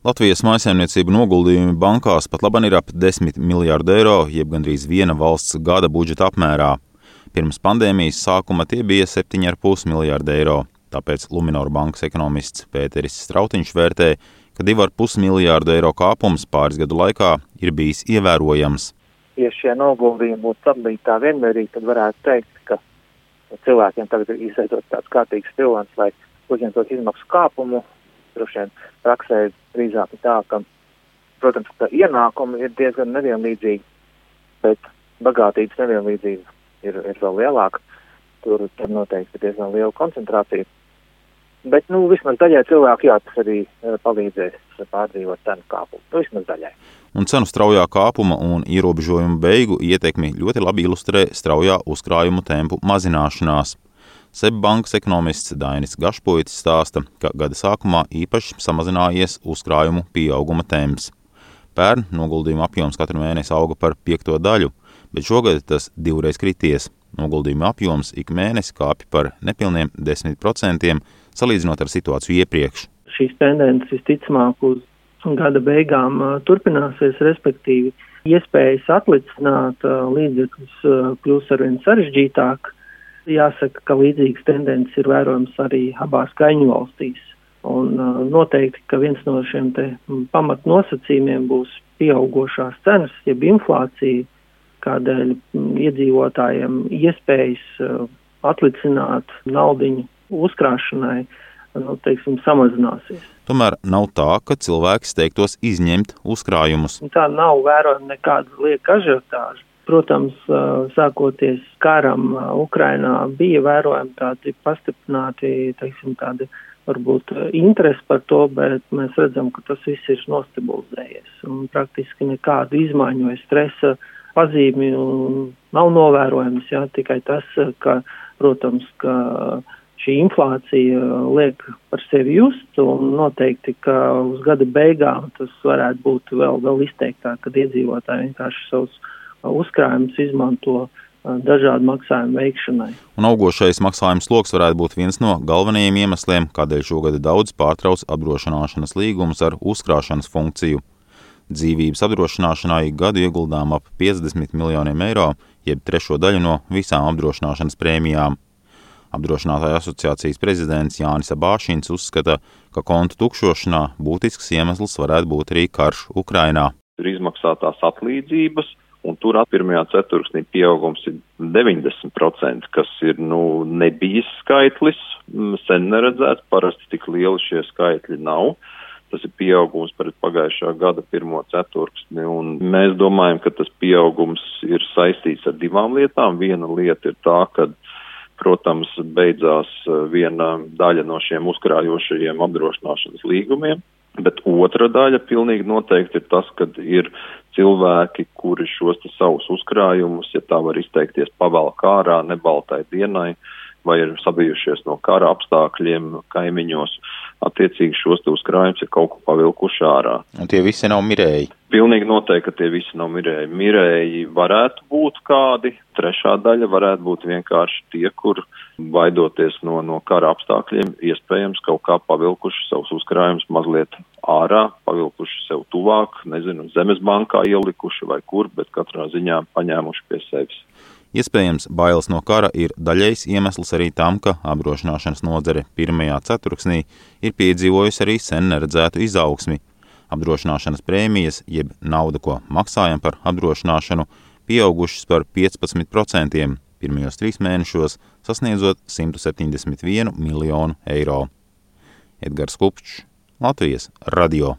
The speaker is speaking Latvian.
Latvijas maisaimniecību noguldījumi bankās pat laban ir ap 10 miljārdu eiro, jeb gandrīz viena valsts gada budžeta apmērā. Pirms pandēmijas sākuma tie bija 7,5 miljārdi eiro. Tāpēc Luminor bankas ekonomists Pēteris Strautiņš vērtē, ka 2,5 miljārdu eiro kāpums pāris gadu laikā ir bijis ievērojams. Ja šie noguldījumi būtu sadalīti tā vienmērīgi, tad varētu teikt, ka cilvēkiem tagad ir izveidot tāds kārtīgs pilns, lai uzņemtos izmaksu kāpumu, droši vien praksē drīzāk ir tā, ka, protams, ka ienākumi ir diezgan nevienlīdzīgi, bet bagātības nevienlīdzība ir, ir vēl lielāka. Tur, tur noteikti ir diezgan liela koncentrācija. Bet, nu, vismaz daļai cilvēku, jā, tas arī eh, palīdzēs pārdzīvot cenu kāpumu. Nu, vismaz daļai. Un cenu straujā kāpuma un ierobežojumu beigu ietekmi ļoti labi ilustrē straujā uzkrājumu tempu mazināšanās. Seibankas ekonomists Dainis Gašpoitis stāsta, ka gada sākumā īpaši samazinājies uzkrājumu pieauguma temps. Pērn noguldījuma apjoms katru mēnesi auga par piekto daļu, bet šogad tas divreiz krities. Noguldījuma apjoms ik mēnesi kāpj par nepilniem 10% salīdzinot ar situāciju iepriekš. Šīs tendences visticamāk uz gada beigām turpināsies, respektīvi iespējas atlicināt līdzekļus kļūs arvien sarežģītāk Jāsaka, ka līdzīgas tendences ir vērojams arī abās kaimiņu valstīs. Un uh, noteikti, ka viens no šiem te pamatnosacījumiem būs pieaugošās cenas, jeb inflācija, kādēļ iedzīvotājiem iespējas uh, atlicināt naudiņu uzkrāšanai, nu, teiksim, samazināsies. Tomēr nav tā, ka cilvēki steigtos izņemt uzkrājumus. Tā nav vērojama nekāda lieka ažiotāža. Protams, sākoties karam Ukrainā bija vērojami tādi pastiprināti, teiksim, tādi varbūt interesi par to, bet mēs redzam, ka tas viss ir nostabilizējies un praktiski nekādu izmaiņu vai stresa pazīmi nav novērojams, jā, tikai tas, ka, protams, ka šī inflācija liek par sevi just, un noteikti, ka uz gada beigām tas varētu būt vēl, vēl izteiktāk, kad iedzīvotāji vienkārši savus uzkrājumus izmanto dažādu maksājumu veikšanai. Un augošais maksājuma sloks varētu būt viens no galvenajiem iemesliem, kādēļ šogad daudz pārtrauc apdrošināšanas līgumus ar uzkrāšanas funkciju. Dzīvības apdrošināšanai gadu ieguldām ap 50 miljoniem eiro, jeb trešo daļu no visām apdrošināšanas prēmijām. Apdrošinātāja asociācijas prezidents Jānis Abāšins uzskata, ka kontu tukšošanā būtisks iemesls varētu būt arī karš Ukrainā. Ir izmaksātās atlīdzības, un tur pirmajā ceturksnī pieaugums ir 90%, kas ir, nu, nebijis skaitlis, sen neredzēts, parasti tik lieli šie skaitļi nav. Tas ir pieaugums pret pagājušā gada pirmo ceturksni, un mēs domājam, ka tas pieaugums ir saistīts ar divām lietām. Viena lieta ir tā, ka, protams, beidzās viena daļa no šiem uzkrājošajiem apdrošināšanas līgumiem, Bet otra daļa pilnīgi noteikti ir tas, ka ir cilvēki, kuri šos savus uzkrājumus, ja tā var izteikties, pavelk ārā nebaltai dienai, vai ir sabijušies no kara apstākļiem kaimiņos, attiecīgi šos uzkrājumus ir kaut ko pavilkuši ārā. Un tie visi nav mirēji? Pilnīgi noteikti, ka tie visi nav mirēji. Mirēji varētu būt kādi, trešā daļa varētu būt vienkārši tie, kur baidoties no, no kara apstākļiem, iespējams kaut kā pavilkuši savus uzkrājumus mazliet ārā, pavilkuši sev tuvāk, nezinu, zemes bankā ielikuši vai kur, bet katrā ziņā paņēmuši pie sevis. Iespējams, bailes no kara ir daļais iemesls arī tam, ka apdrošināšanas nozare pirmajā ceturksnī ir piedzīvojusi arī sen neredzētu izaugsmi apdrošināšanas prēmijas, jeb nauda, ko maksājam par apdrošināšanu, pieaugušas par 15% pirmajos trīs mēnešos, sasniedzot 171 miljonu eiro. Edgars Kupčs, Latvijas radio.